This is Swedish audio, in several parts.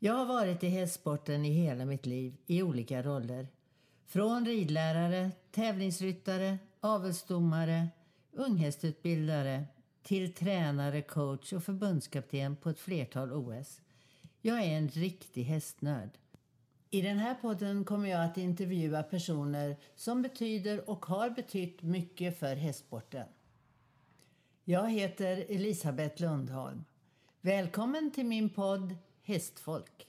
Jag har varit i hästsporten i hela mitt liv i olika roller. Från ridlärare, tävlingsryttare, avelsdomare, unghästutbildare till tränare, coach och förbundskapten på ett flertal OS. Jag är en riktig hästnörd. I den här podden kommer jag att intervjua personer som betyder och har betytt mycket för hästsporten. Jag heter Elisabeth Lundholm. Välkommen till min podd Hästfolk.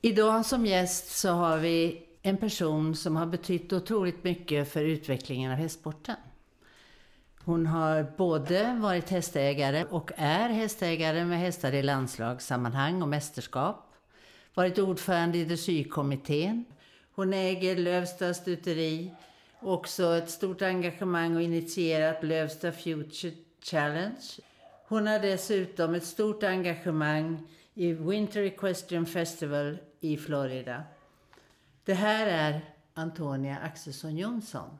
Idag som gäst så har vi en person som har betytt otroligt mycket för utvecklingen av hästsporten. Hon har både varit hästägare och är hästägare med hästar i landslagssammanhang och mästerskap. Varit ordförande i dressyrkommittén. Hon äger Lövsta stuteri. Också ett stort engagemang och initierat Lövsta Future Challenge. Hon har dessutom ett stort engagemang i Winter Equestrian Festival i Florida. Det här är Antonia Axelsson Jonsson.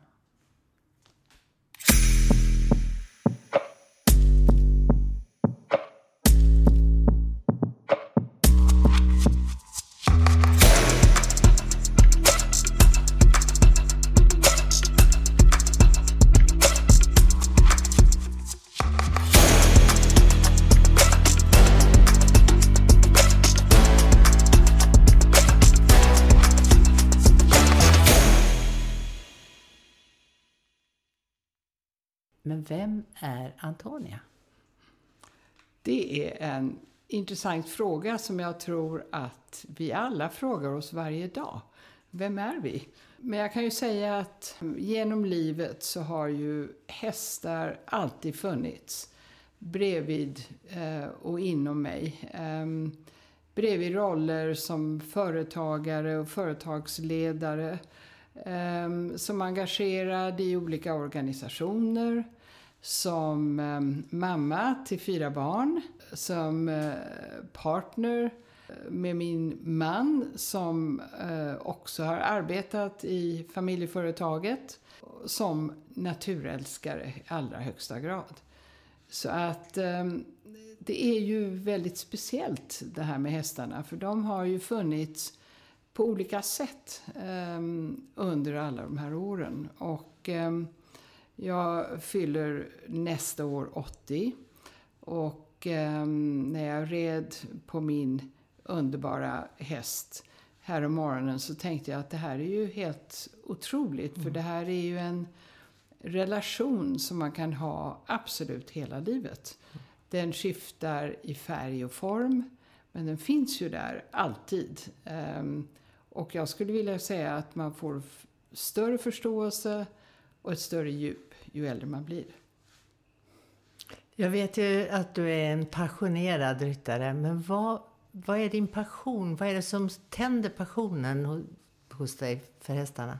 Vem är Antonia? Det är en intressant fråga som jag tror att vi alla frågar oss varje dag. Vem är vi? Men jag kan ju säga att genom livet så har ju hästar alltid funnits bredvid eh, och inom mig. Ehm, bredvid roller som företagare och företagsledare. Ehm, som engagerad i olika organisationer som eh, mamma till fyra barn, som eh, partner eh, med min man som eh, också har arbetat i familjeföretaget, som naturälskare i allra högsta grad. Så att ehm, det är ju väldigt speciellt det här med hästarna, för de har ju funnits på olika sätt ehm, under alla de här åren. Och ehm, jag fyller nästa år 80. Och eh, när jag red på min underbara häst här om morgonen så tänkte jag att det här är ju helt otroligt. Mm. För det här är ju en relation som man kan ha absolut hela livet. Den skiftar i färg och form. Men den finns ju där alltid. Um, och jag skulle vilja säga att man får större förståelse och ett större djup ju äldre man blir. Jag vet ju att du är en passionerad ryttare, men vad, vad är din passion? Vad är det som tänder passionen hos dig för hästarna?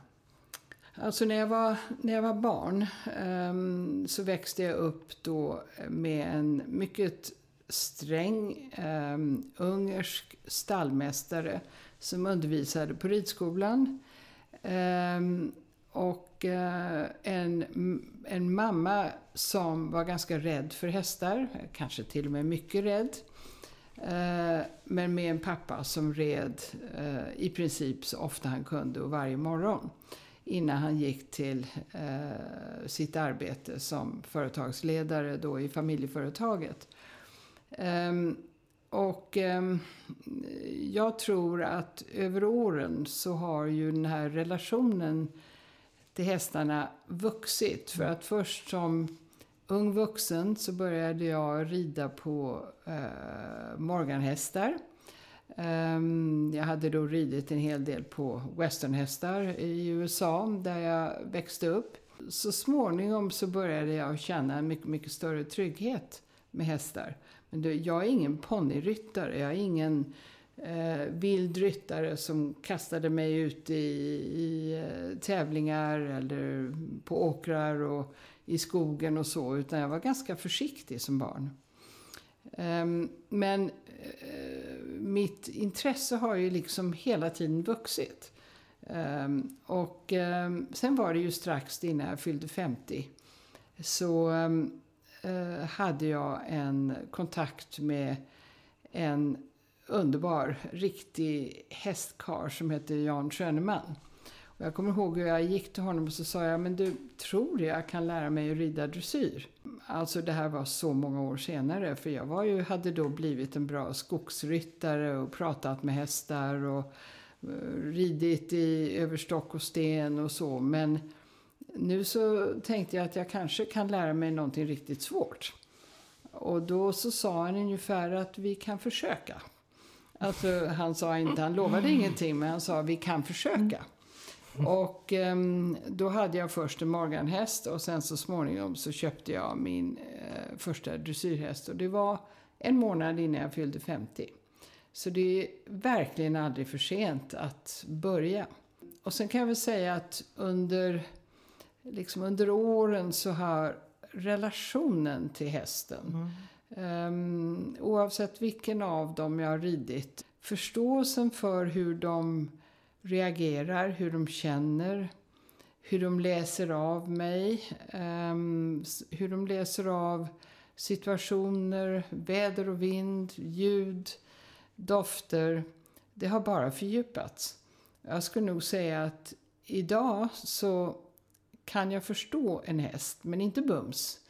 Alltså när jag var, när jag var barn um, så växte jag upp då med en mycket sträng um, ungersk stallmästare som undervisade på ridskolan. Um, och och eh, en, en mamma som var ganska rädd för hästar, kanske till och med mycket rädd. Eh, men med en pappa som red eh, i princip så ofta han kunde och varje morgon. Innan han gick till sitt arbete som företagsledare då i familjeföretaget. Ehm, och ehm, jag tror att över åren så har ju den här relationen till hästarna vuxit. För att först som ung vuxen så började jag rida på eh, morganhästar. Um, ehm, jag hade då ridit en hel del på westernhästar i USA där jag växte upp. Så småningom så började jag känna en mycket, mycket större trygghet med hästar. Men då, jag är ingen ponnyryttare, jag är ingen eh, vild ryttare som kastade mig ut i, i eh, tävlingar eller på åkrar och i skogen och så. Utan jag var ganska försiktig som barn. Eh, men eh, mitt intresse har ju liksom hela tiden vuxit. Um, och um, sen var det ju strax innan jag fyllde 50 så um, uh, hade jag en kontakt med en underbar, riktig hästkar som heter Jan Schöneman. Och jag kommer ihåg hur jag gick till honom och så sa jag, men du, tror jag kan lära mig att rida dressyr? Alltså det här var så många år senare, för jag var ju, hade då blivit en bra skogsryttare och pratat med hästar och eh, ridit i överstock och sten och så. Men nu så tänkte jag att jag kanske kan lära mig någonting riktigt svårt. Och då så sa han ungefär att vi kan försöka. Alltså, han sa inte, han lovade ingenting, men han sa vi kan försöka. Och eh, då hade jag först en morganhäst och sen så småningom så köpte jag min eh, första dressyrhäst. Och det var en månad innan jag fyllde 50. Så det är verkligen aldrig för sent att börja. Och sen kan jag väl säga att under, liksom under åren så har relationen till hästen, mm um, oavsett vilken av dem jag har ridit, förståelsen för hur de reagerar, hur de känner, hur de läser av mig, um, hur de läser av situationer, väder och vind, ljud, dofter. Det har bara fördjupats. Jag skulle nog säga att idag så kan jag förstå en häst, men inte bums.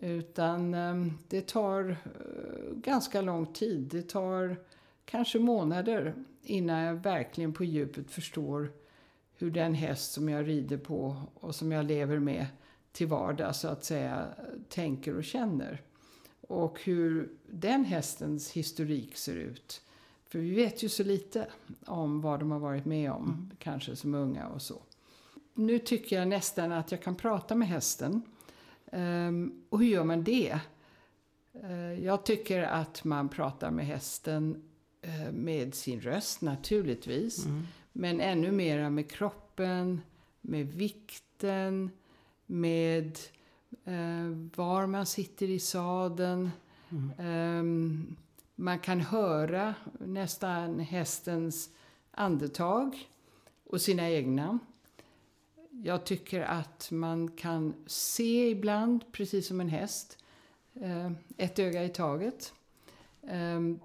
Utan um, det tar uh, ganska lång tid. Det tar kanske månader innan jag verkligen på djupet förstår hur den häst som jag rider på och som jag lever med till vardags så att säga tänker och känner. Och hur den hästens historik ser ut. För vi vet ju så lite om vad de har varit med om, mm. kanske som unga och så. Nu tycker jag nästan att jag kan prata med hästen. Um, och hur gör man det? Uh, jag tycker att man pratar med hästen Eh, med sin röst naturligtvis. Mm. Men ännu mera med kroppen, med vikten, med eh, var man sitter i sadeln. Mm. Um, man kan höra nästan hästens andetag och sina egna. Jag tycker att man kan se ibland, precis som en häst, eh, ett öga i taget. Um,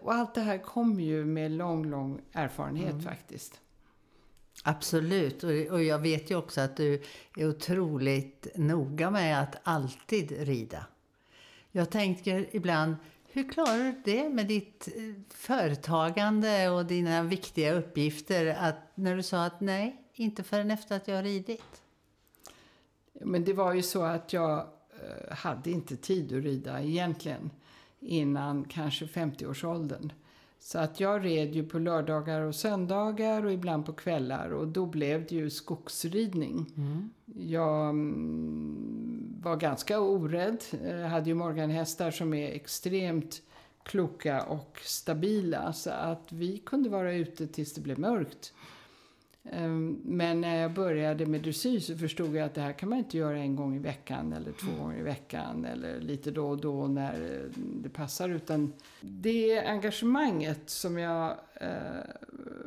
och allt det här kommer ju med lång, lång erfarenhet mm. faktiskt. Absolut, och jag vet ju också att du är otroligt noga med att alltid rida. Jag tänker ibland, hur klarar du det med ditt eh, företagande och dina viktiga uppgifter? Att när du sa att nej, inte förrän efter att jag har ridit. Men det var ju så att jag eh, hade inte tid att rida egentligen innan kanske 50-årsåldern. Så att jag red ju på lördagar och söndagar och ibland på kvällar och då blev det ju skogsridning. Mm. Jag mm, var ganska orädd. Jag hade ju morganhästar som är extremt kloka och stabila så att vi kunde vara ute tills det blev mörkt. Ehm, men när jag började med dressyr så förstod jag att det här kan man inte göra en gång i veckan eller två gånger i veckan eller lite då och då när det passar. Utan det engagemanget som jag eh,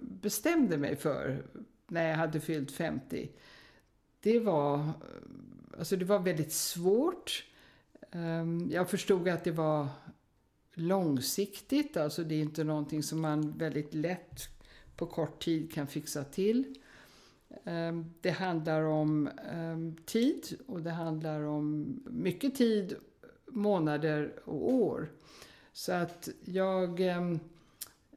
bestämde mig för när jag hade fyllt 50, det var, alltså det var väldigt svårt. Ehm, jag förstod att det var långsiktigt, alltså det är inte någonting som man väldigt lätt på kort tid kan fixa till. Ehm, det handlar om ehm, tid och det handlar om mycket tid, månader och år. Så att jag ehm,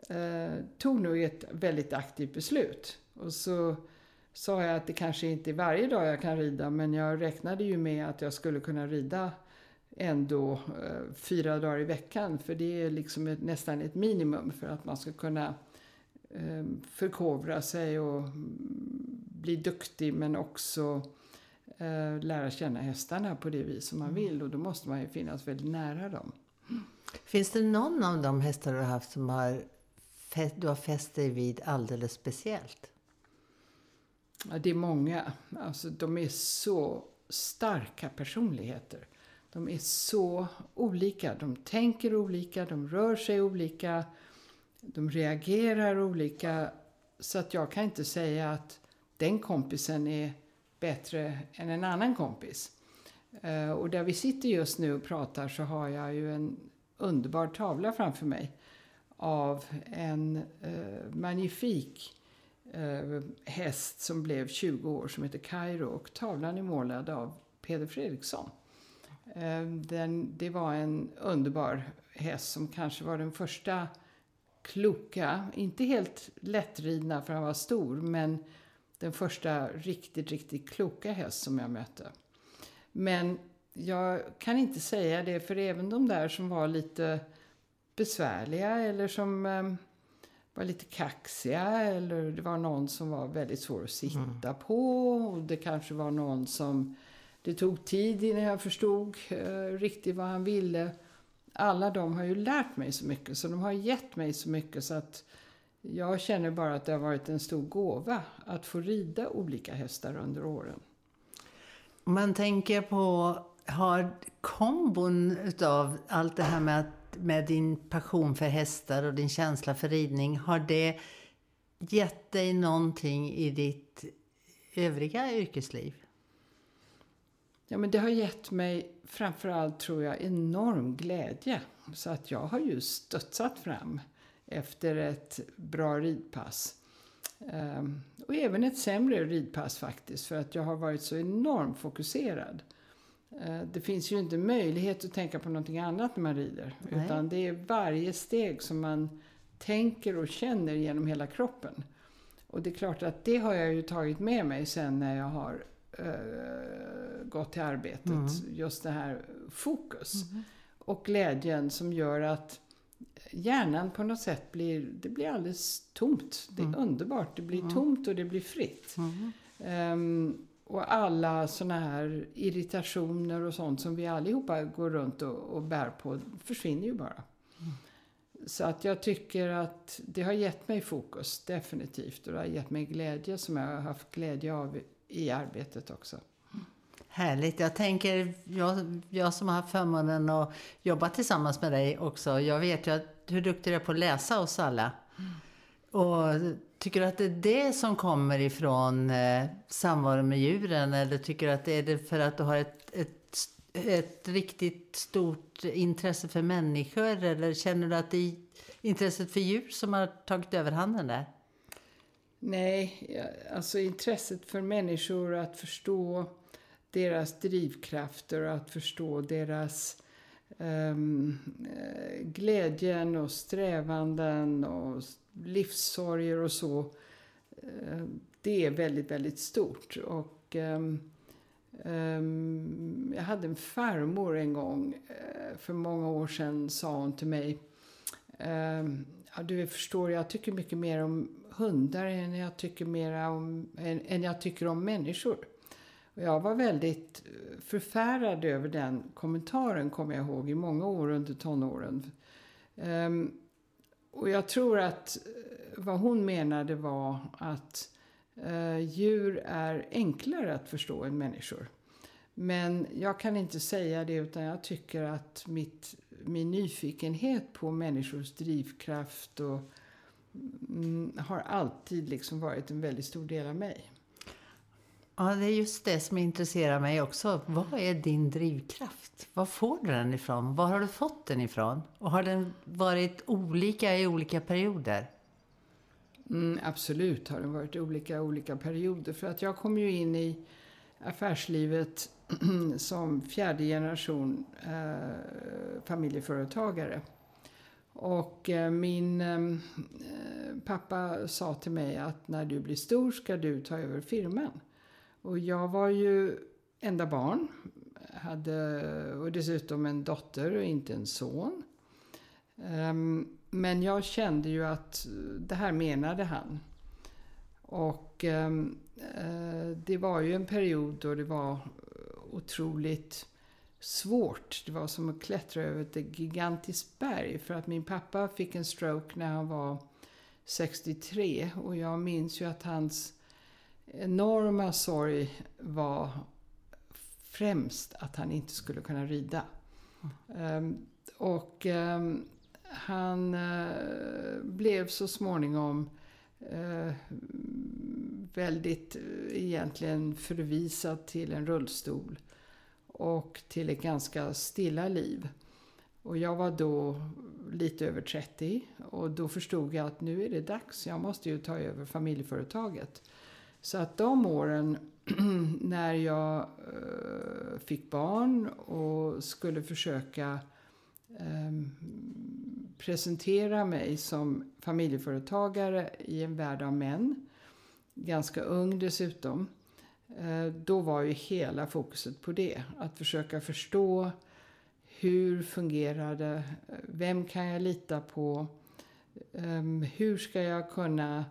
eh, tog nog ett väldigt aktivt beslut. Och så sa jag att det kanske inte är varje dag jag kan rida men jag räknade ju med att jag skulle kunna rida ändå eh, fyra dagar i veckan. För det är liksom ett, nästan ett minimum för att man ska kunna förkovra sig och bli duktig men också eh, lära känna hästarna på det vis som man mm. vill och då måste man ju finnas väldigt nära dem. Finns det någon av de hästar du har haft som har du har fäst dig vid alldeles speciellt? Ja, det är många. Alltså, de är så starka personligheter. De är så olika. De tänker olika, de rör sig olika de reagerar olika så att jag kan inte säga att den kompisen är bättre än en annan kompis. Eh, och där vi sitter just nu och pratar så har jag ju en underbar tavla framför mig av en eh, magnifik eh, häst som blev 20 år som heter Kairo och tavlan är målad av Peder Fredriksson. Eh, den, det var en underbar häst som kanske var den första kloka, inte helt lättridna för han var stor, men den första riktigt, riktigt kloka häst som jag mötte. Men jag kan inte säga det, för även de där som var lite besvärliga eller som eh, var lite kaxiga eller det var någon som var väldigt svår att sitta mm. på och det kanske var någon som det tog tid innan jag förstod eh, riktigt vad han ville. Alla de har ju lärt mig så mycket, så de har gett mig så mycket så att jag känner bara att det har varit en stor gåva att få rida olika hästar under åren. Man tänker på, har kombon utav allt det här med, att, med din passion för hästar och din känsla för ridning, har det gett dig någonting i ditt övriga yrkesliv? Ja, men det har gett mig framförallt, tror jag, enorm glädje. Så att jag har ju studsat fram efter ett bra ridpass. Um, och även ett sämre ridpass faktiskt, för att jag har varit så enormt fokuserad. Uh, det finns ju inte möjlighet att tänka på någonting annat när man rider. Nej. Utan det är varje steg som man tänker och känner genom hela kroppen. Och det är klart att det har jag ju tagit med mig sen när jag har uh, gått till arbetet. Mm. Just det här fokus. Mm. Och glädjen som gör att hjärnan på något sätt blir, det blir alldeles tomt. Det är mm. underbart. Det blir mm. tomt och det blir fritt. Um, och alla såna här irritationer och sånt som vi allihopa går runt och, och bär på försvinner ju bara. Mm. Så att jag tycker att det har gett mig fokus, definitivt. Och det har gett mig glädje som jag har haft glädje av i arbetet också. Härligt. Jag tänker, jag, jag som har haft förmånen att jobba tillsammans med dig också. Jag vet ju att, hur duktig du är på att läsa oss alla. Mm. Och tycker du att det är det som kommer ifrån eh, samvaro med djuren? Eller tycker du att det är det för att du har ett, ett, ett riktigt stort intresse för människor? Eller känner du att det är intresset för djur som har tagit överhanden där? Nej, alltså intresset för människor, att förstå deras drivkrafter och att förstå deras um, glädjen och strävanden och livssorger och så. Uh, det är väldigt, väldigt stort. Och um, um, jag hade en farmor en gång, uh, för många år sedan, sa hon till mig ja, du förstår, jag tycker mycket mer om hundar än jag tycker, mera om, än, än jag tycker om människor. Och jag var väldigt eh, förfärad över den kommentaren, kommer jag ihåg, i många år under tonåren. Um, och jag tror att eh, vad hon menade var att uh, djur är enklare att förstå än människor. Men jag kan inte säga det utan jag tycker att mitt, min nyfikenhet på människors drivkraft och, mm, har alltid liksom varit en väldigt stor del av mig. Ja, det är just det som intresserar mig också. Vad är din drivkraft? Var får du den ifrån? Var har du fått den ifrån? Och har den varit olika i olika perioder? Mm, absolut har den varit olika olika perioder. För att jag kom ju in i affärslivet som fjärde generation eh, familjeföretagare. Och eh, min eh, eh, pappa sa till mig att när du blir stor ska du ta över firman. Och jag var ju enda barn. Hade, och dessutom en dotter och inte en son. Um, men jag kände ju att det här menade han. Och um, uh, det var ju en period då det var otroligt svårt. Det var som att klättra över ett gigantiskt berg. För att min pappa fick en stroke när han var 63. Och jag minns ju att hans enorma sorg var främst att han inte skulle kunna rida. Mm. och ehm, han eh, blev så småningom eh, väldigt eh, egentligen förvisad till en rullstol och till ett ganska stilla liv. Och jag var då lite över 30 och då förstod jag att nu är det dags, jag måste ju ta över familjeföretaget. Så att de åren när jag eh, fick barn och skulle försöka eh, presentera mig som familjeföretagare i en värld av män, ganska ung dessutom, eh, då var ju hela fokuset på det. Att försöka förstå hur fungerar det? Eh, vem kan jag lita på? Ehm, hur ska jag kunna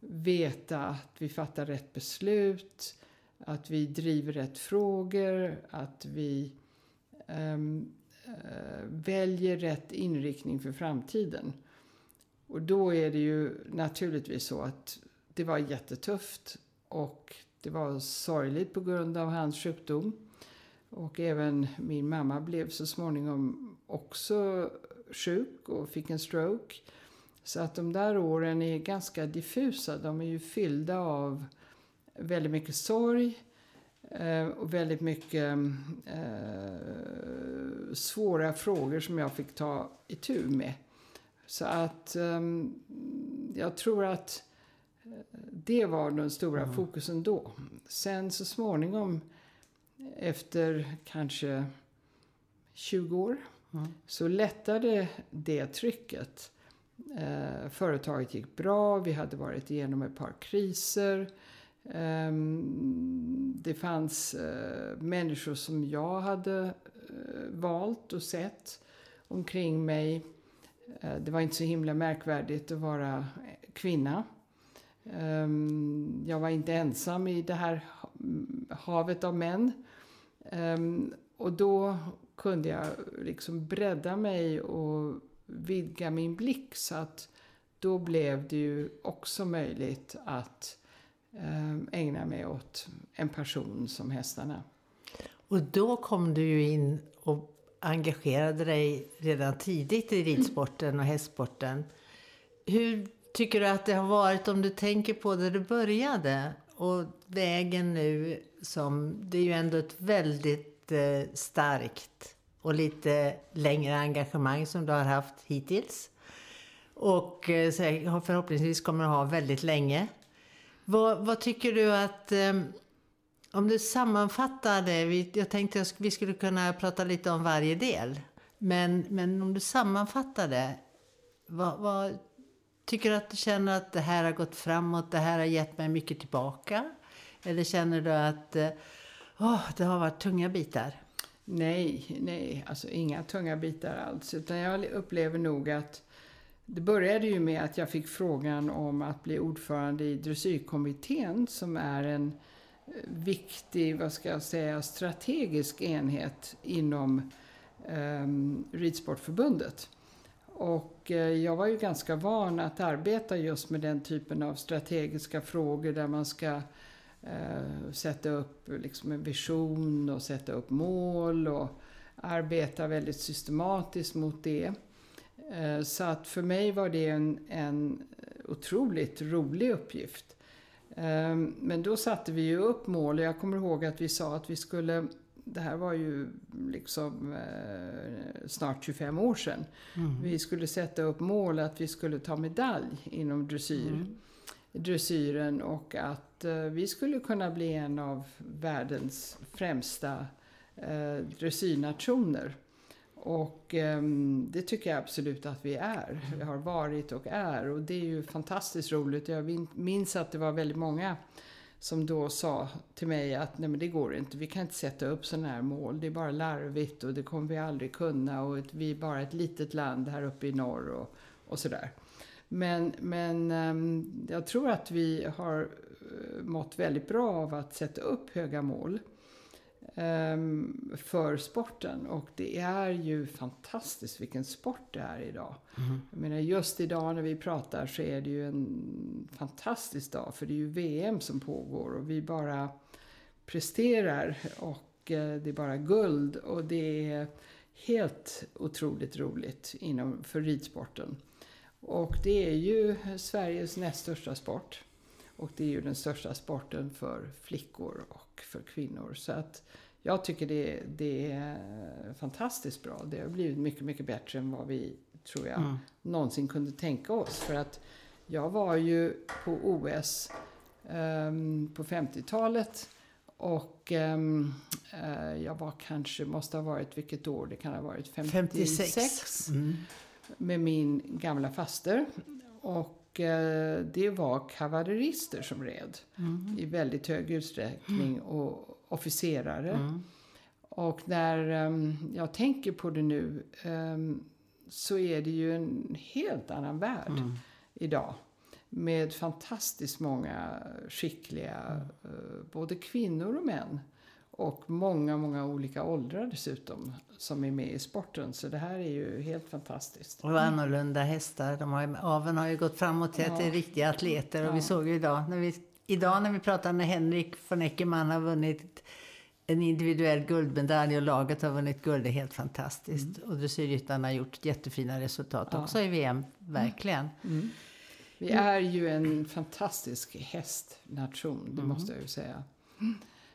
veta att vi fattar rätt beslut? Att vi driver rätt frågor? Att vi um, uh, väljer rätt inriktning för framtiden? Och då är det ju naturligtvis så att det var jättetufft och det var sorgligt på grund av hans sjukdom. Och även min mamma blev så småningom också sjuk och fick en stroke. Så att de där åren är ganska diffusa. De är ju fyllda av väldigt mycket sorg eh, och väldigt mycket eh, svåra frågor som jag fick ta itu med. Så att eh, jag tror att det var den stora mm. fokusen då. Sen så småningom efter kanske 20 år mm. så lättade det trycket. Eh, företaget gick bra, vi hade varit igenom ett par kriser. Eh, det fanns eh, människor som jag hade eh, valt och sett omkring mig. Eh, det var inte så himla märkvärdigt att vara eh, kvinna. Ehm, jag var inte ensam i det här mm, havet av män. Ehm, och då kunde jag liksom bredda mig och vidga min blick så att då blev det ju också möjligt att ehm, ägna mig åt en person som hästarna. Och då kom du ju in och engagerade dig redan tidigt i ridsporten och hästsporten. Hur tycker du att det har varit om du tänker på där du började och vägen nu som, det är ju ändå ett väldigt eh, starkt och lite längre engagemang som du har haft hittills. Och eh, förhoppningsvis kommer du ha väldigt länge. Vad, vad tycker du att, ehm, om du sammanfattar det, jag tänkte att vi skulle kunna prata lite om varje del. Men, men om du sammanfattar det, vad, vad Tycker du att du känner att det här har gått framåt, det här har gett mig mycket tillbaka? Eller känner du att oh, det har varit tunga bitar? Nej, nej, alltså inga tunga bitar alls. Utan jag upplever nog att det började ju med att jag fick frågan om att bli ordförande i dressyrkommittén som är en eh, viktig, vad ska jag säga, strategisk enhet inom eh, Ridsportförbundet. Och eh, jag var ju ganska van att arbeta just med den typen av strategiska frågor där man ska eh, sätta upp liksom en vision och sätta upp mål och arbeta väldigt systematiskt mot det. Eh, så att för mig var det en, en otroligt rolig uppgift. Eh, men då satte vi ju upp mål och jag kommer ihåg att vi sa att vi skulle det här var ju liksom eh, snart 25 år sedan. Mm. Vi skulle sätta upp mål att vi skulle ta medalj inom dressyr, mm dressyren och att eh, vi skulle kunna bli en av världens främsta eh, dressyrnationer. Och eh, det tycker jag absolut att vi är. Vi har varit och är och det är ju fantastiskt roligt. Jag minns att det var väldigt många som då sa till mig att nej men det går inte, vi kan inte sätta upp sådana här mål, det är bara larvigt och det kommer vi aldrig kunna och vi är bara ett litet land här uppe i norr och, och sådär. Men, men ehm, jag tror att vi har eh, mått väldigt bra av att sätta upp höga mål. Ehm, för sporten. Och det är ju fantastiskt vilken sport det är idag. Mm. Jag menar just idag när vi pratar så är det ju en fantastisk dag. För det är ju VM som pågår och vi bara presterar. Och eh, det är bara guld. Och det är helt otroligt roligt inom, för ridsporten. Och det är ju Sveriges näst största sport. Och det är ju den största sporten för flickor och för kvinnor. Så att jag tycker det, det är fantastiskt bra. Det har blivit mycket, mycket bättre än vad vi, tror jag, mm. någonsin kunde tänka oss. För att jag var ju på OS um, ehm, på 50-talet och um, uh, jag var kanske, måste ha varit, vilket år det kan ha varit, 56. 56. Mm. Med min gamla faster. Och uh, det var kavallerister som red mm. i väldigt hög utsträckning. Och officerare. Mm. Och när um, jag tänker på det nu um, så är det ju en helt annan värld mm. idag. Med fantastiskt många skickliga, uh, både kvinnor och män. Och många, många olika åldrar dessutom som är med i sporten. Så det här är ju helt fantastiskt. Och annorlunda hästar. De har, aven har ju gått framåt till att ja. det är riktiga atleter. Och ja. vi såg ju idag när vi, idag när vi pratade med Henrik von Eckermann har vunnit en individuell guldmedalj och laget har vunnit guld är helt fantastiskt. Mm. Och dressyrryttarna har gjort jättefina resultat ja. också i VM, verkligen. Mm. Mm. Vi är ju en fantastisk hästnation, det mm. måste jag ju säga.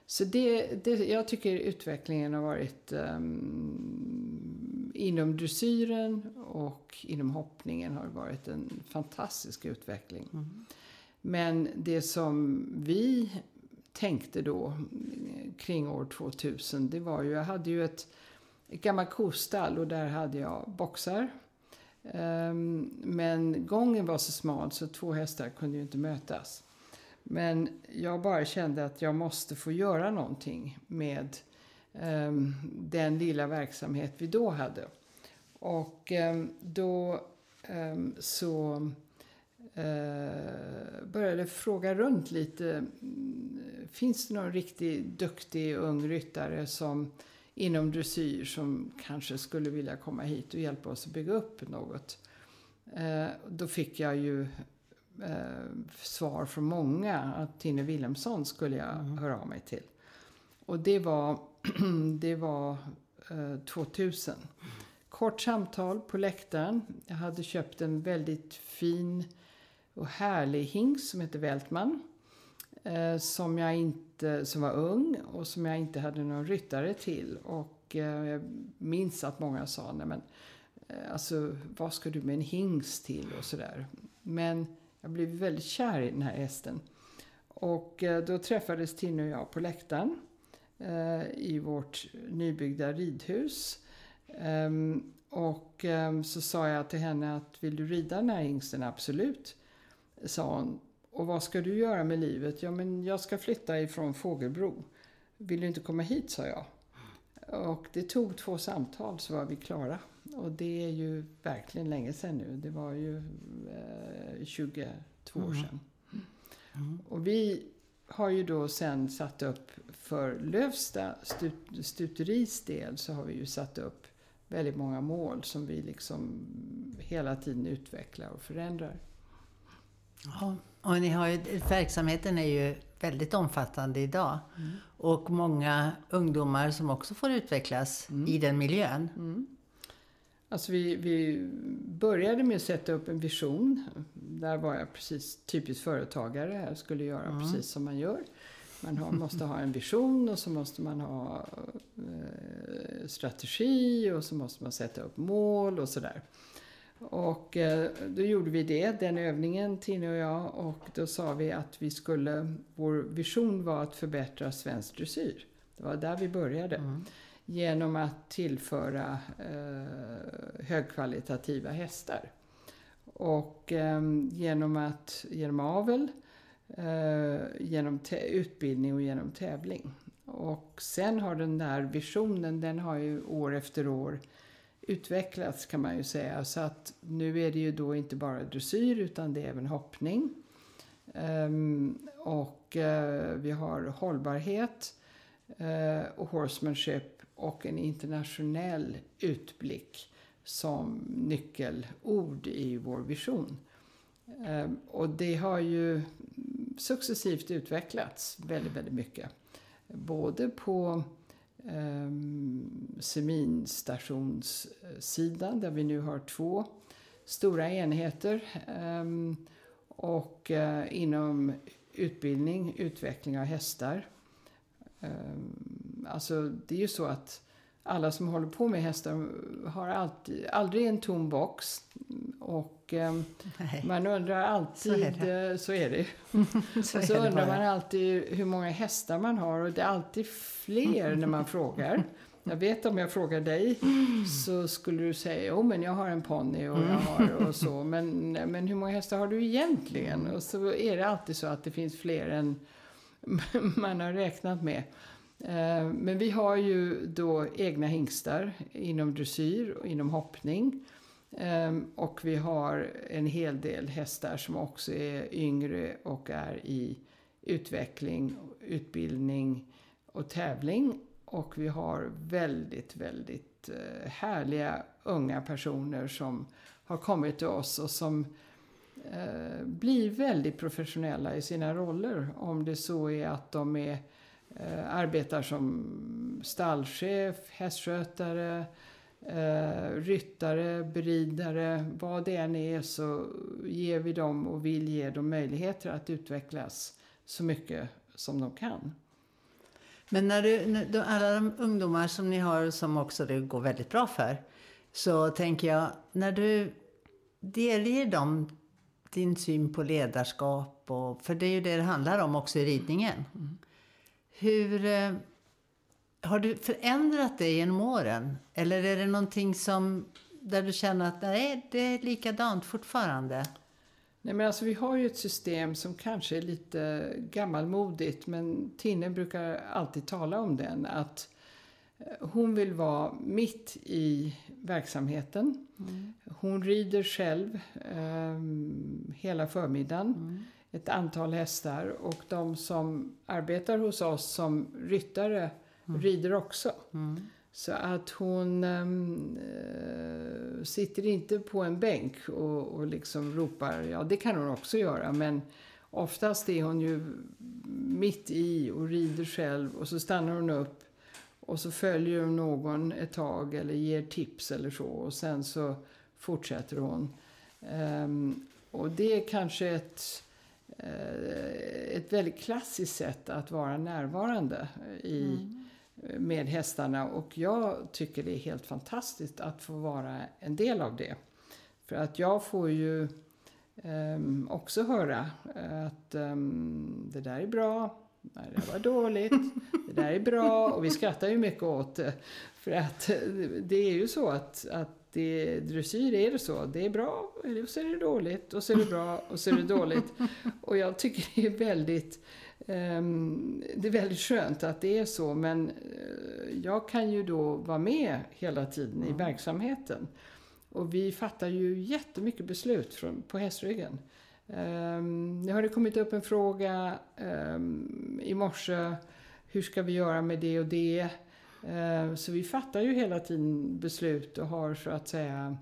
Så det, det, jag tycker utvecklingen har varit um, inom dressyren och inom hoppningen har varit en fantastisk utveckling. Mm. Men det som vi tänkte då kring år 2000, det var ju, jag hade ju ett, ett gammalt kostall och där hade jag boxar. Um, men gången var så smal så två hästar kunde ju inte mötas. Men jag bara kände att jag måste få göra någonting med um, den lilla verksamhet vi då hade. Och um, då ehm, så uh, började fråga runt lite mm, finns det någon riktigt duktig ung ryttare som inom dressyr som kanske skulle vilja komma hit och hjälpa oss att bygga upp något. Eh, då fick jag ju eh, svar från många att Tinne Wilhelmsson skulle jag mm. höra av mig till. Och det var, det var eh, 2000. Kort samtal på läktaren. Jag hade köpt en väldigt fin och härlig hingst som heter Vältman eh, som jag inte, som var ung och som jag inte hade någon ryttare till. Och eh, jag minns att många sa, nej men eh, alltså vad ska du med en hingst till och sådär. Men jag blev väldigt kär i den här hästen. Och eh, då träffades Tinne och jag på läktaren eh, i vårt nybyggda ridhus. Ehm, och ehm, så sa jag till henne att vill du rida den här hingsten? Absolut, sa hon. Och vad ska du göra med livet? Ja, men jag ska flytta ifrån Fågelbro. Vill du inte komma hit, sa jag. Och det tog två samtal så var vi klara. Och det är ju verkligen länge sedan nu. Det var ju eh, 22 mm. år sedan. Mm. Och vi har ju då sen satt upp för Lövsta stuteris del så har vi ju satt upp väldigt många mål som vi liksom hela tiden utvecklar och förändrar. Ja. Och ni har ju, verksamheten är ju väldigt omfattande idag. Mm. Och många ungdomar som också får utvecklas mm. i den miljön. Mm. Alltså vi, vi började med att sätta upp en vision. Där var jag precis typiskt företagare. Jag skulle göra mm. precis som man gör. Man har, måste ha en vision och så måste man ha eh, strategi och så måste man sätta upp mål och sådär. Och eh, då gjorde vi det, den övningen, Tina och jag. Och då sa vi att vi skulle, vår vision var att förbättra svensk dressyr. Det var där vi började. Mm. Genom att tillföra eh, högkvalitativa hästar. Och eh, genom, att, genom avel, eh, genom utbildning och genom tävling. Och sen har den där visionen, den har ju år efter år utvecklats kan man ju säga. Så att nu är det ju då inte bara dressyr utan det är även hoppning. Um, och uh, vi har hållbarhet uh, och horsemanship och en internationell utblick som nyckelord i vår vision. Ehm, och det har ju successivt utvecklats väldigt, väldigt mycket. Både på eh, seminstationssidan där vi nu har två stora enheter eh, och eh, inom utbildning, utveckling av hästar. Ehm, Alltså det är ju så att alla som håller på med hästar har alltid, aldrig en tom box. Och eh, man undrar alltid, så är det, så är det. så och så undrar man alltid hur många hästar man har och det är alltid fler när man frågar. Jag vet om jag frågar dig så skulle du säga, jo men jag har en ponny och jag har och så. Men, men hur många hästar har du egentligen? Och så är det alltid så att det finns fler än man har räknat med. Eh, men vi har ju då egna hingstar inom dressyr och inom hoppning. Ehm, och vi har en hel del hästar som också är yngre och är i utveckling, utbildning och tävling. Och vi har väldigt, väldigt eh, härliga unga personer som har kommit till oss och som eh, blir väldigt professionella i sina roller. Om det så är att de är eh, arbetar som stallchef, hästskötare, eh, ryttare, beridare, vad det än är så ger vi dem och vill ge dem möjligheter att utvecklas så mycket som de kan. Men när du, när alla de ungdomar som ni har som också det går väldigt bra för, så tänker jag, när du delger dem din syn på ledarskap, och, för det är ju det det handlar om också i ridningen. Mm. Hur eh, har du förändrat det genom åren? Eller är det någonting som, där du känner att nej, det är likadant fortfarande? Nej, men alltså, vi har ju ett system som kanske är lite gammalmodigt men Tinne brukar alltid tala om den. Att eh, hon vill vara mitt i verksamheten. Mm. Hon rider själv eh, hela förmiddagen. Mm ett antal hästar och de som arbetar hos oss som ryttare mm. rider också. Mm. Så att hon ähm, sitter inte på en bänk och, och liksom ropar, ja det kan hon också göra men oftast är hon ju mitt i och rider själv och så stannar hon upp och så följer hon någon ett tag eller ger tips eller så och sen så fortsätter hon. Ähm, och det är kanske ett ett väldigt klassiskt sätt att vara närvarande i, mm. med hästarna. Och jag tycker det är helt fantastiskt att få vara en del av det. För att jag får ju um, också höra att um, det där är bra, nej, det var dåligt, det där är bra och vi skrattar ju mycket åt det. För att det är ju så att, att det, dressyr är det så. Det är bra, och så är det dåligt, och så är det bra, och så är det dåligt. Och jag tycker det är väldigt, um, det är väldigt skönt att det är så. Men uh, jag kan ju då vara med hela tiden mm. i verksamheten. Och vi fattar ju jättemycket beslut från, på hästryggen. Um, nu har det kommit upp en fråga um, i morse. Hur ska vi göra med det och det? Eh, så vi fattar ju hela tiden beslut och har så att säga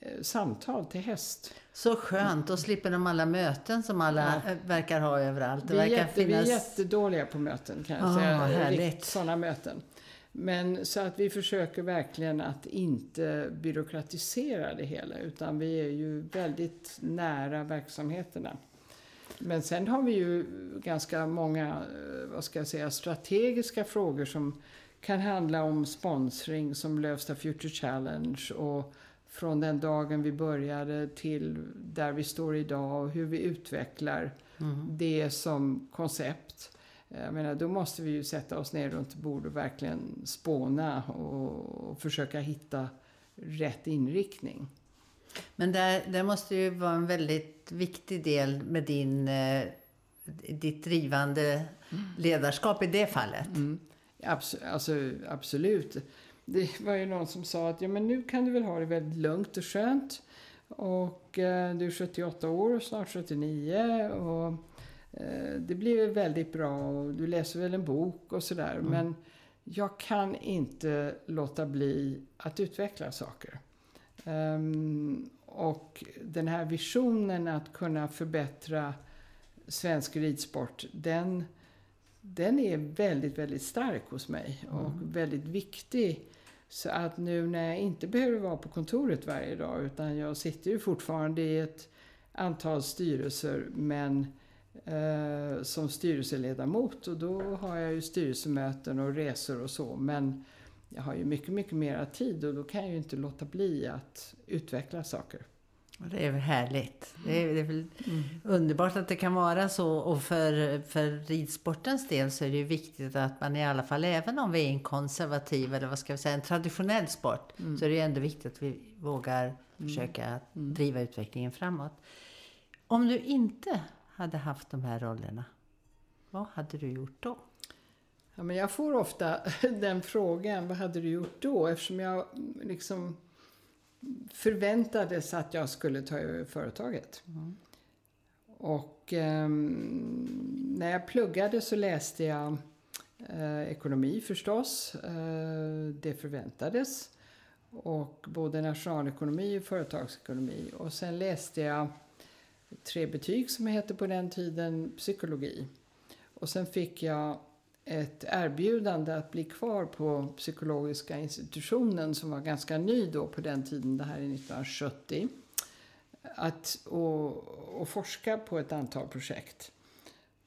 eh, samtal till häst. Så skönt, då slipper de alla möten som alla ja. verkar ha överallt. Det vi, är jätte, finnas... vi är jättedåliga på möten kan jag oh, säga. Härligt. Sådana möten. Men så att vi försöker verkligen att inte byråkratisera det hela utan vi är ju väldigt nära verksamheterna. Men sen har vi ju ganska många, eh, vad ska jag säga, strategiska frågor som kan handla om sponsring som Lövsta Future Challenge och från den dagen vi började till där vi står idag och hur vi utvecklar mm. det som koncept. Jag menar, då måste vi ju sätta oss ner runt bord och verkligen spåna och, och försöka hitta rätt inriktning. Men det måste ju vara en väldigt viktig del med din, eh, ditt drivande mm. ledarskap i det fallet. Mm. Abs alltså, absolut. Det var ju någon som sa att ja, men nu kan du väl ha det väldigt lugnt och skönt. Och eh, du är 78 år och snart 79. Och, eh, det blir väldigt bra och du läser väl en bok och sådär. Mm. Men jag kan inte låta bli att utveckla saker. Um, och den här visionen att kunna förbättra svensk ridsport, den den är väldigt, väldigt stark hos mig och mm. väldigt viktig Så att nu när jag inte behöver vara på kontoret varje dag utan jag sitter ju fortfarande i ett antal styrelser men eh, som styrelseledamot och då har jag ju styrelsemöten och resor och så. Men jag har ju mycket, mycket mera tid och då kan jag ju inte låta bli att utveckla saker. Det är väl härligt. Det är, det är väl mm. underbart att det kan vara så. Och för, för ridsportens del så är det ju viktigt att man i alla fall, även om vi är en konservativ eller vad ska vi säga, en traditionell sport, mm. så är det ju ändå viktigt att vi vågar mm. försöka mm. driva utvecklingen framåt. Om du inte hade haft de här rollerna, vad hade du gjort då? Ja, men jag får ofta den frågan, vad hade du gjort då? Eftersom jag liksom förväntades att jag skulle ta över företaget. Mm. Och eh, när jag pluggade så läste jag eh, ekonomi förstås. Eh, det förväntades. Och både nationalekonomi och företagsekonomi. Och sen läste jag tre betyg som hette på den tiden, psykologi. Och sen fick jag ett erbjudande att bli kvar på psykologiska institutionen som var ganska ny då på den tiden, det här är 1970. Att, och, och forska på ett antal projekt.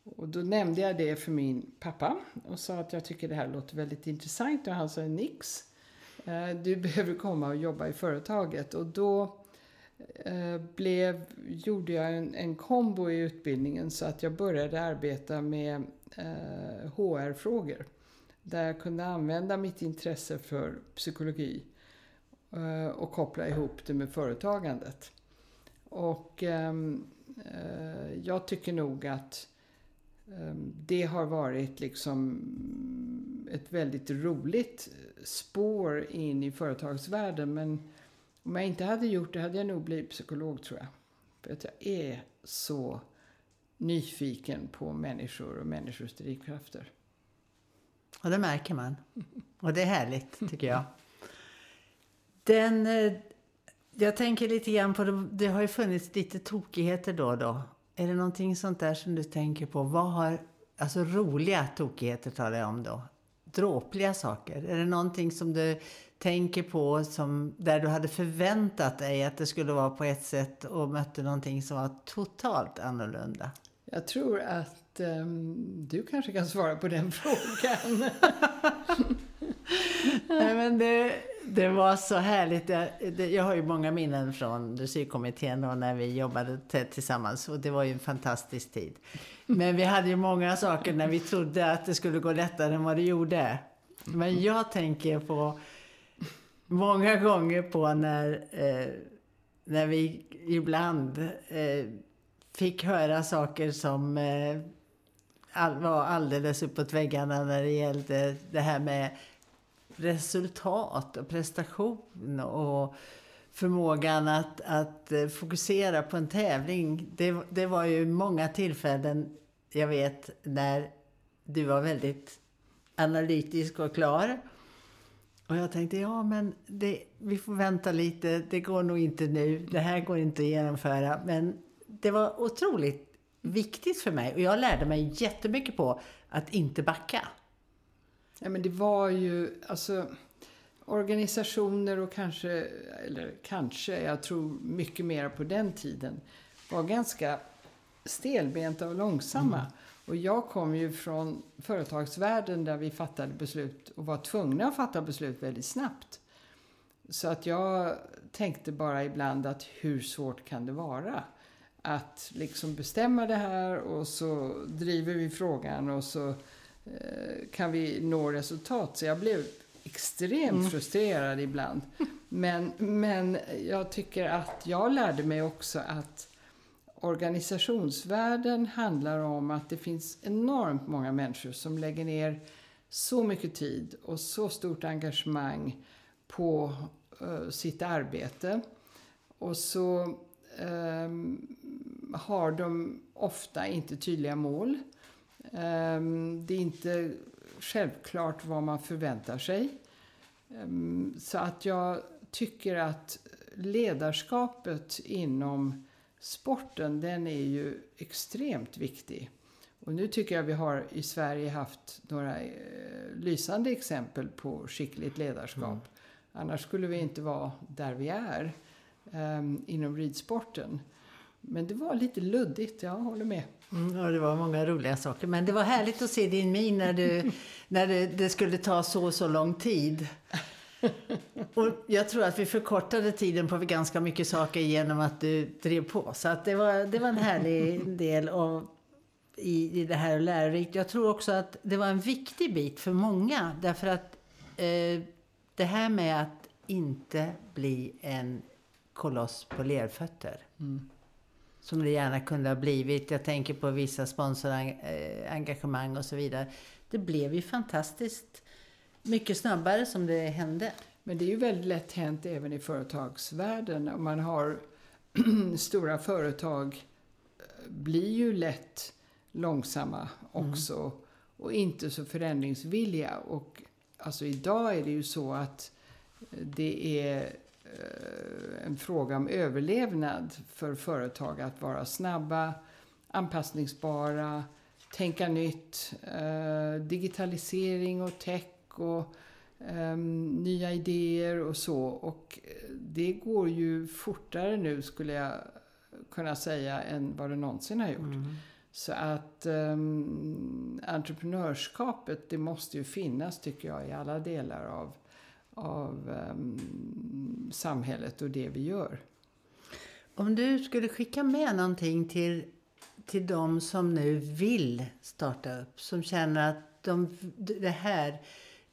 Och då nämnde jag det för min pappa och sa att jag tycker det här låter väldigt intressant och han sa nix. Eh, du behöver komma och jobba i företaget och då Eh, blev, gjorde jag en, en kombo i utbildningen så att jag började arbeta med eh, HR-frågor. Där jag kunde använda mitt intresse för psykologi eh, och koppla ihop det med företagandet. Och ehm, eh, jag tycker nog att ehm, det har varit liksom ett väldigt roligt spår in i företagsvärlden. Men om jag inte hade gjort det hade jag nog blivit psykolog tror jag. För att jag är så nyfiken på människor och människors drivkrafter. Och det märker man. Och det är härligt, tycker jag. Den, eh, jag tänker lite grann på, det, det har ju funnits lite tokigheter då och då. Är det någonting sånt där som du tänker på? Vad har, alltså roliga tokigheter talar jag om då. Dråpliga saker. Är det någonting som du tänker på som, där du hade förväntat dig att det skulle vara på ett sätt och mötte någonting som var totalt annorlunda? Jag tror att um, du kanske kan svara på den frågan. Nej, men det, det var så härligt. Jag, det, jag har ju många minnen från dressyrkommittén och när vi jobbade tillsammans och det var ju en fantastisk tid. Men vi hade ju många saker när vi trodde att det skulle gå lättare än vad det gjorde. Men jag tänker på många gånger på när, eh, när vi ibland eh, fick höra saker som eh, all, var alldeles uppåt väggarna när det gällde det här med resultat och prestation och förmågan att, att eh, fokusera på en tävling. Det, det var ju många tillfällen, jag vet, när du var väldigt analytisk och klar. Och jag tänkte, ja men det, vi får vänta lite, det går nog inte nu, det här går inte att genomföra. Men det var otroligt viktigt för mig och jag lärde mig jättemycket på att inte backa. Ja men det var ju, alltså organisationer och kanske, eller kanske, jag tror mycket mer på den tiden, var ganska stelbenta och långsamma. Mm. Och jag kom ju från företagsvärlden där vi fattade beslut och var tvungna att fatta beslut väldigt snabbt. Så att jag tänkte bara ibland att hur svårt kan det vara? Att liksom bestämma det här och så driver vi frågan och så eh, kan vi nå resultat. Så jag blev extremt mm. frustrerad ibland. Men, men jag tycker att jag lärde mig också att organisationsvärlden handlar om att det finns enormt många människor som lägger ner så mycket tid och så stort engagemang på uh, sitt arbete. Och så um, har de ofta inte tydliga mål. Um, det är inte självklart vad man förväntar sig. Um, så att jag tycker att ledarskapet inom sporten, den är ju extremt viktig. Och nu tycker jag vi har i Sverige haft några eh, lysande exempel på skickligt ledarskap. Mm. Annars skulle vi inte vara där vi är um, inom ridsporten. Men det var lite luddigt, jag håller med. Mm, ja, det var många roliga saker. Men det var härligt att se din min när, du, när det, det skulle ta så så lång tid. Och jag tror att vi förkortade tiden på ganska mycket saker genom att du drev på. Så att det, var, det var en härlig del av, i, i det här lärorikt. Jag tror också att det var en viktig bit för många. Därför att eh, det här med att inte bli en koloss på lerfötter. Mm. Som det gärna kunde ha blivit. Jag tänker på vissa sponsorengagemang och så vidare. Det blev ju fantastiskt mycket snabbare som det hände. Men det är ju väldigt lätt hänt även i företagsvärlden. Om man har stora företag eh, blir ju lätt långsamma också mm. och inte så förändringsvilliga. Och alltså idag är det ju så att det är eh, en fråga om överlevnad för företag att vara snabba, anpassningsbara, tänka nytt, eh, digitalisering och tech och um, nya idéer och så. Och det går ju fortare nu skulle jag kunna säga än vad det någonsin har gjort. Mm. Så att um, entreprenörskapet det måste ju finnas tycker jag i alla delar av, av um, samhället och det vi gör. Om du skulle skicka med någonting till, till de som nu vill starta upp, som känner att de, det här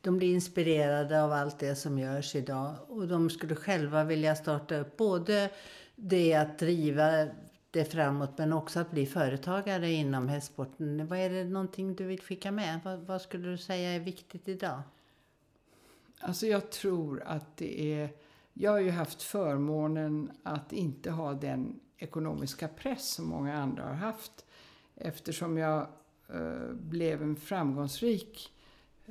de blir inspirerade av allt det som görs idag. Och de skulle själva vilja starta upp både det att driva det framåt men också att bli företagare inom hästsporten. Vad är det någonting du vill skicka med? Vad, vad, skulle du säga är viktigt idag? Alltså jag tror att det är... Jag har ju haft förmånen att inte ha den ekonomiska press som många andra har haft. Eftersom jag eh, blev en framgångsrik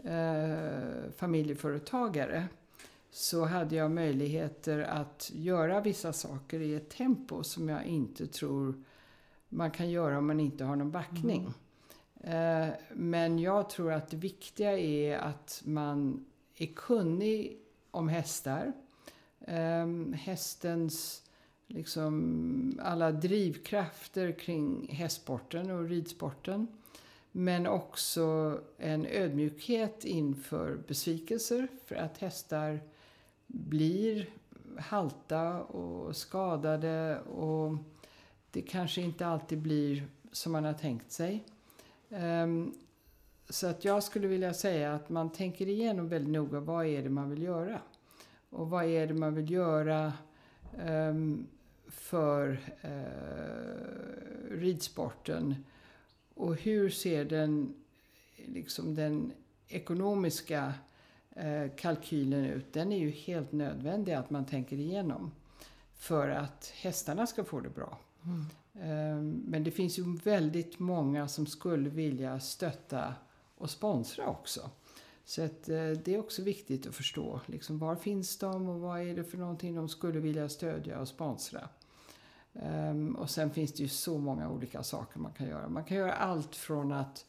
eh, familjeföretagare så hade jag möjligheter att göra vissa saker i ett tempo som jag inte tror man kan göra om man inte har någon backning. Mm. Eh, men jag tror att det viktiga är att man är kunnig om hästar. Eh, hästens liksom alla drivkrafter kring hästsporten och ridsporten. Men också en ödmjukhet inför besvikelser för att hästar blir halta och skadade och det kanske inte alltid blir som man har tänkt sig. Ehm, så att jag skulle vilja säga att man tänker igenom väldigt noga vad är det man vill göra. Och vad är det man vill göra ehm, för eh, ridsporten och hur ser den, liksom den ekonomiska eh, kalkylen ut? Den är ju helt nödvändig att man tänker igenom för att hästarna ska få det bra. Mm. Eh, men det finns ju väldigt många som skulle vilja stötta och sponsra också. Så att, eh, det är också viktigt att förstå. Liksom, var finns de och vad är det för någonting de skulle vilja stödja och sponsra? Um, och sen finns det ju så många olika saker man kan göra. Man kan göra allt från att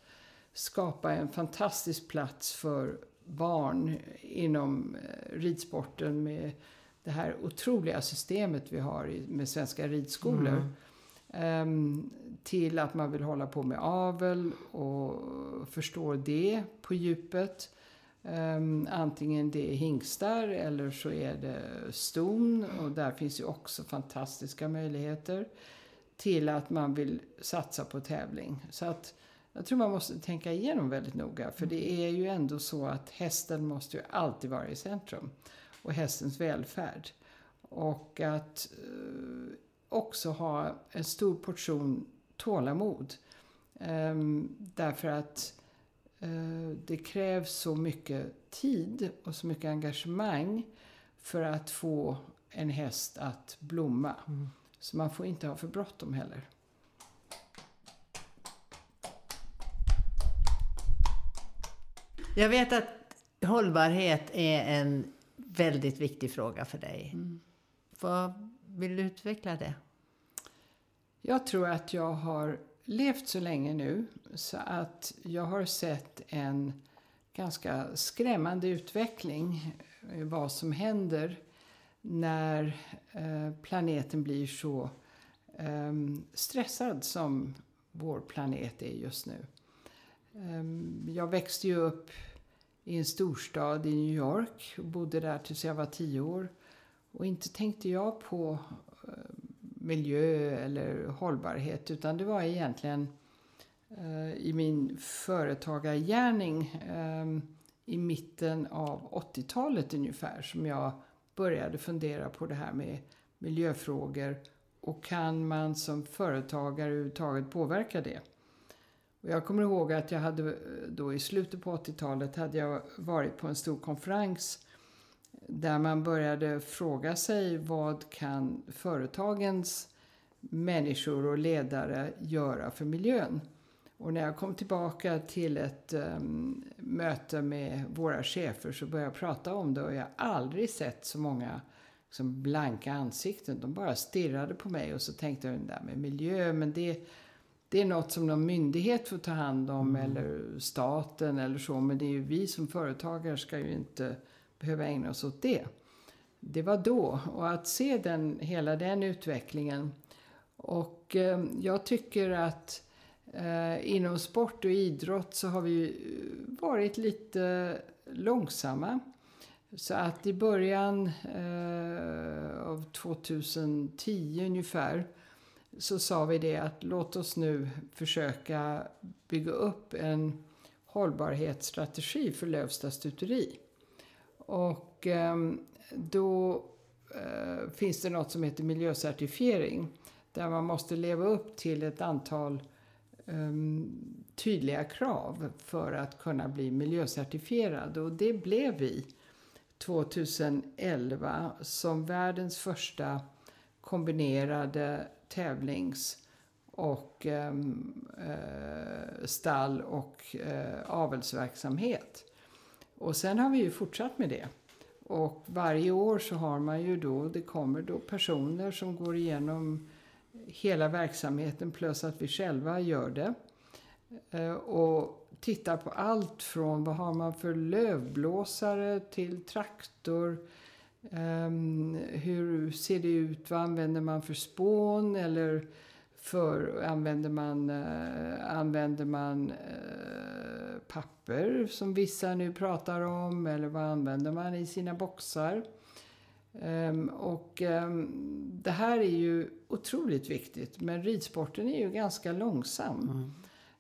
skapa en fantastisk plats för barn inom eh, ridsporten med det här otroliga systemet vi har med svenska ridskolor. Mm. Um, till att man vill hålla på med avel och förstå det på djupet. Um, antingen det är hingstar eller så är det ston och där finns ju också fantastiska möjligheter till att man vill satsa på tävling. Så att jag tror man måste tänka igenom väldigt noga för det är ju ändå så att hästen måste ju alltid vara i centrum och hästens välfärd. Och att uh, också ha en stor portion tålamod. Um, därför att det krävs så mycket tid och så mycket engagemang för att få en häst att blomma. Mm. Så man får inte ha för bråttom heller. Jag vet att hållbarhet är en väldigt viktig fråga för dig. Mm. Vad vill du utveckla det? Jag tror att jag har levt så länge nu så att jag har sett en ganska skrämmande utveckling. Eh, vad som händer när eh, planeten blir så eh, stressad som vår planet är just nu. Eh, jag växte ju upp i en storstad i New York och bodde där tills jag var tio år. Och inte tänkte jag på eh, miljö eller hållbarhet utan det var egentligen eh, i min företagargärning eh, i mitten av 80-talet ungefär som jag började fundera på det här med miljöfrågor och kan man som företagare överhuvudtaget påverka det? Och jag kommer ihåg att jag hade eh, då i slutet på 80-talet hade jag varit på en stor konferens där man började fråga sig vad kan företagens människor och ledare göra för miljön? Och när jag kom tillbaka till ett um, möte med våra chefer så började jag prata om det och jag har aldrig sett så många liksom, blanka ansikten. De bara stirrade på mig och så tänkte jag, det där med miljö, men det, det är något som någon myndighet får ta hand om eller staten eller så. Men det är ju vi som företagare ska ju inte behöva ägna oss åt det. Det var då. Och att se den, hela den utvecklingen. Och eh, jag tycker att eh, inom sport och idrott så har vi varit lite långsamma. Så att i början eh, av 2010 ungefär så sa vi det att låt oss nu försöka bygga upp en hållbarhetsstrategi för Lövsta stuteri. Och eh, då eh, finns det något som heter miljöcertifiering där man måste leva upp till ett antal ehm, tydliga krav för att kunna bli miljöcertifierad. Och det blev vi 2011 som världens första kombinerade tävlings och ehm, eh, stall och uh, avelsverksamhet. Och sen har vi ju fortsatt med det. Och varje år så har man ju då, det kommer då personer som går igenom hela verksamheten plus att vi själva gör det. Eh, och tittar på allt från vad har man för lövblåsare till traktor. Ehm, hur ser det ut? Vad använder man för spån? Eller för, använder man, eh, använder man eh, papper som vissa nu pratar om? Eller vad använder man i sina boxar? Um, och um, det här är ju otroligt viktigt. Men ridsporten är ju ganska långsam.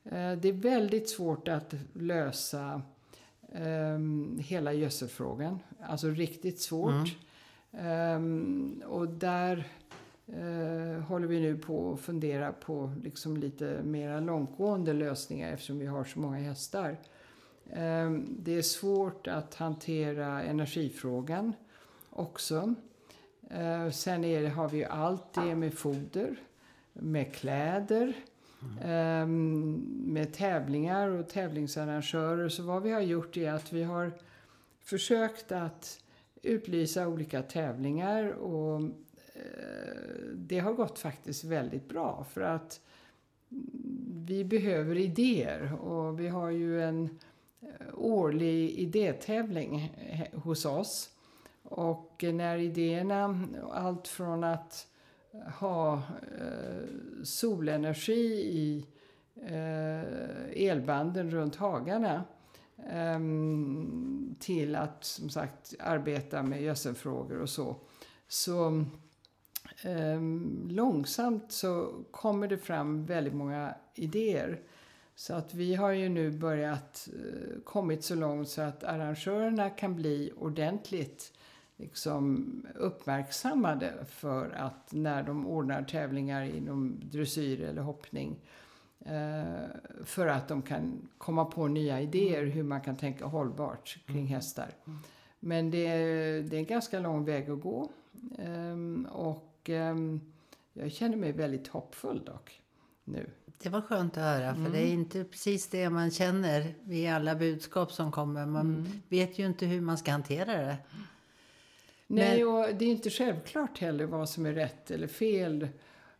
Mm. Uh, det är väldigt svårt att lösa um, hela gödselfrågan. Alltså riktigt svårt. Mm. och där eh, håller vi nu på att fundera på liksom lite mera långtgående lösningar eftersom vi har så många hästar. Eh, det är svårt att hantera energifrågan också. Eh, sen är har vi ju allt det med foder, med kläder, eh, med tävlingar och tävlingsarrangörer. Så vad vi har gjort är att vi har försökt att utlysa olika tävlingar och Eh, det har gått faktiskt väldigt bra för att vi behöver idéer och vi har ju en eh, årlig idétävling eh, hos oss och när idéerna, allt från att ha eh, solenergi i eh, elbanden runt hagarna eh, till att som sagt arbeta med gödselfrågor och så. Så långsamt så kommer det fram väldigt många idéer. Så att vi har ju nu börjat eh, kommit så långt så att arrangörerna kan bli ordentligt liksom uppmärksammade för att när de ordnar tävlingar inom dressyr eller hoppning eh, för att de kan komma på nya idéer hur man kan tänka hållbart kring mm. hästar. Mm. Men det är, det är en ganska lång väg att gå. Um, och um, jag känner mig väldigt hoppfull dock nu. Det var skönt att höra, för mm. det är inte precis det man känner vid alla budskap som kommer. Man mm. vet ju inte hur man ska hantera det. Nej, Men... och det är inte självklart heller vad som är rätt eller fel.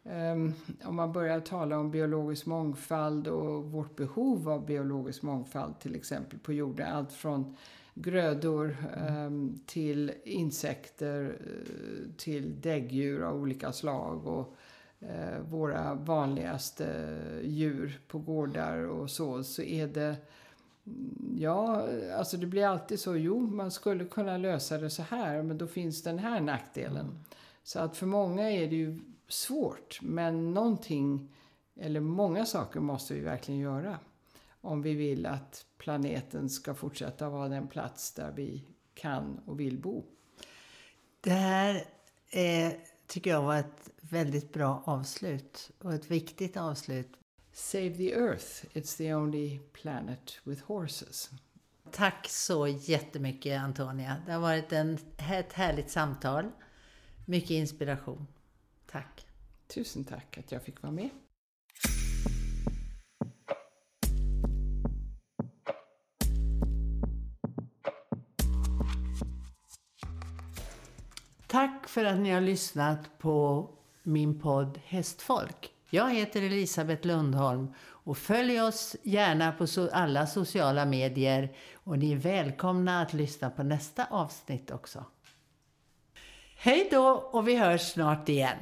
Um, om man börjar tala om biologisk mångfald och vårt behov av biologisk mångfald till exempel på jorden. Allt från grödor um, till insekter, uh, till däggdjur av olika slag och uh, våra vanligaste djur på gårdar och så, så är det Ja, alltså det blir alltid så. Jo, man skulle kunna lösa det så här, men då finns den här nackdelen. Mm. Så att för många är det ju svårt, men någonting, eller många saker måste vi verkligen göra. Om vi vill att planeten ska fortsätta vara den plats där vi kan och vill bo. Det här är, tycker jag var ett väldigt bra avslut och ett viktigt avslut Save the Earth, it's the only planet with horses. Tack så jättemycket Antonia. Det har varit en, ett härligt samtal. Mycket inspiration. Tack. Tusen tack att jag fick vara med. För att ni har lyssnat på min podd Hästfolk. Jag heter Elisabeth Lundholm och följ oss gärna på alla sociala medier och ni är välkomna att lyssna på nästa avsnitt också. Hej då och vi hörs snart igen.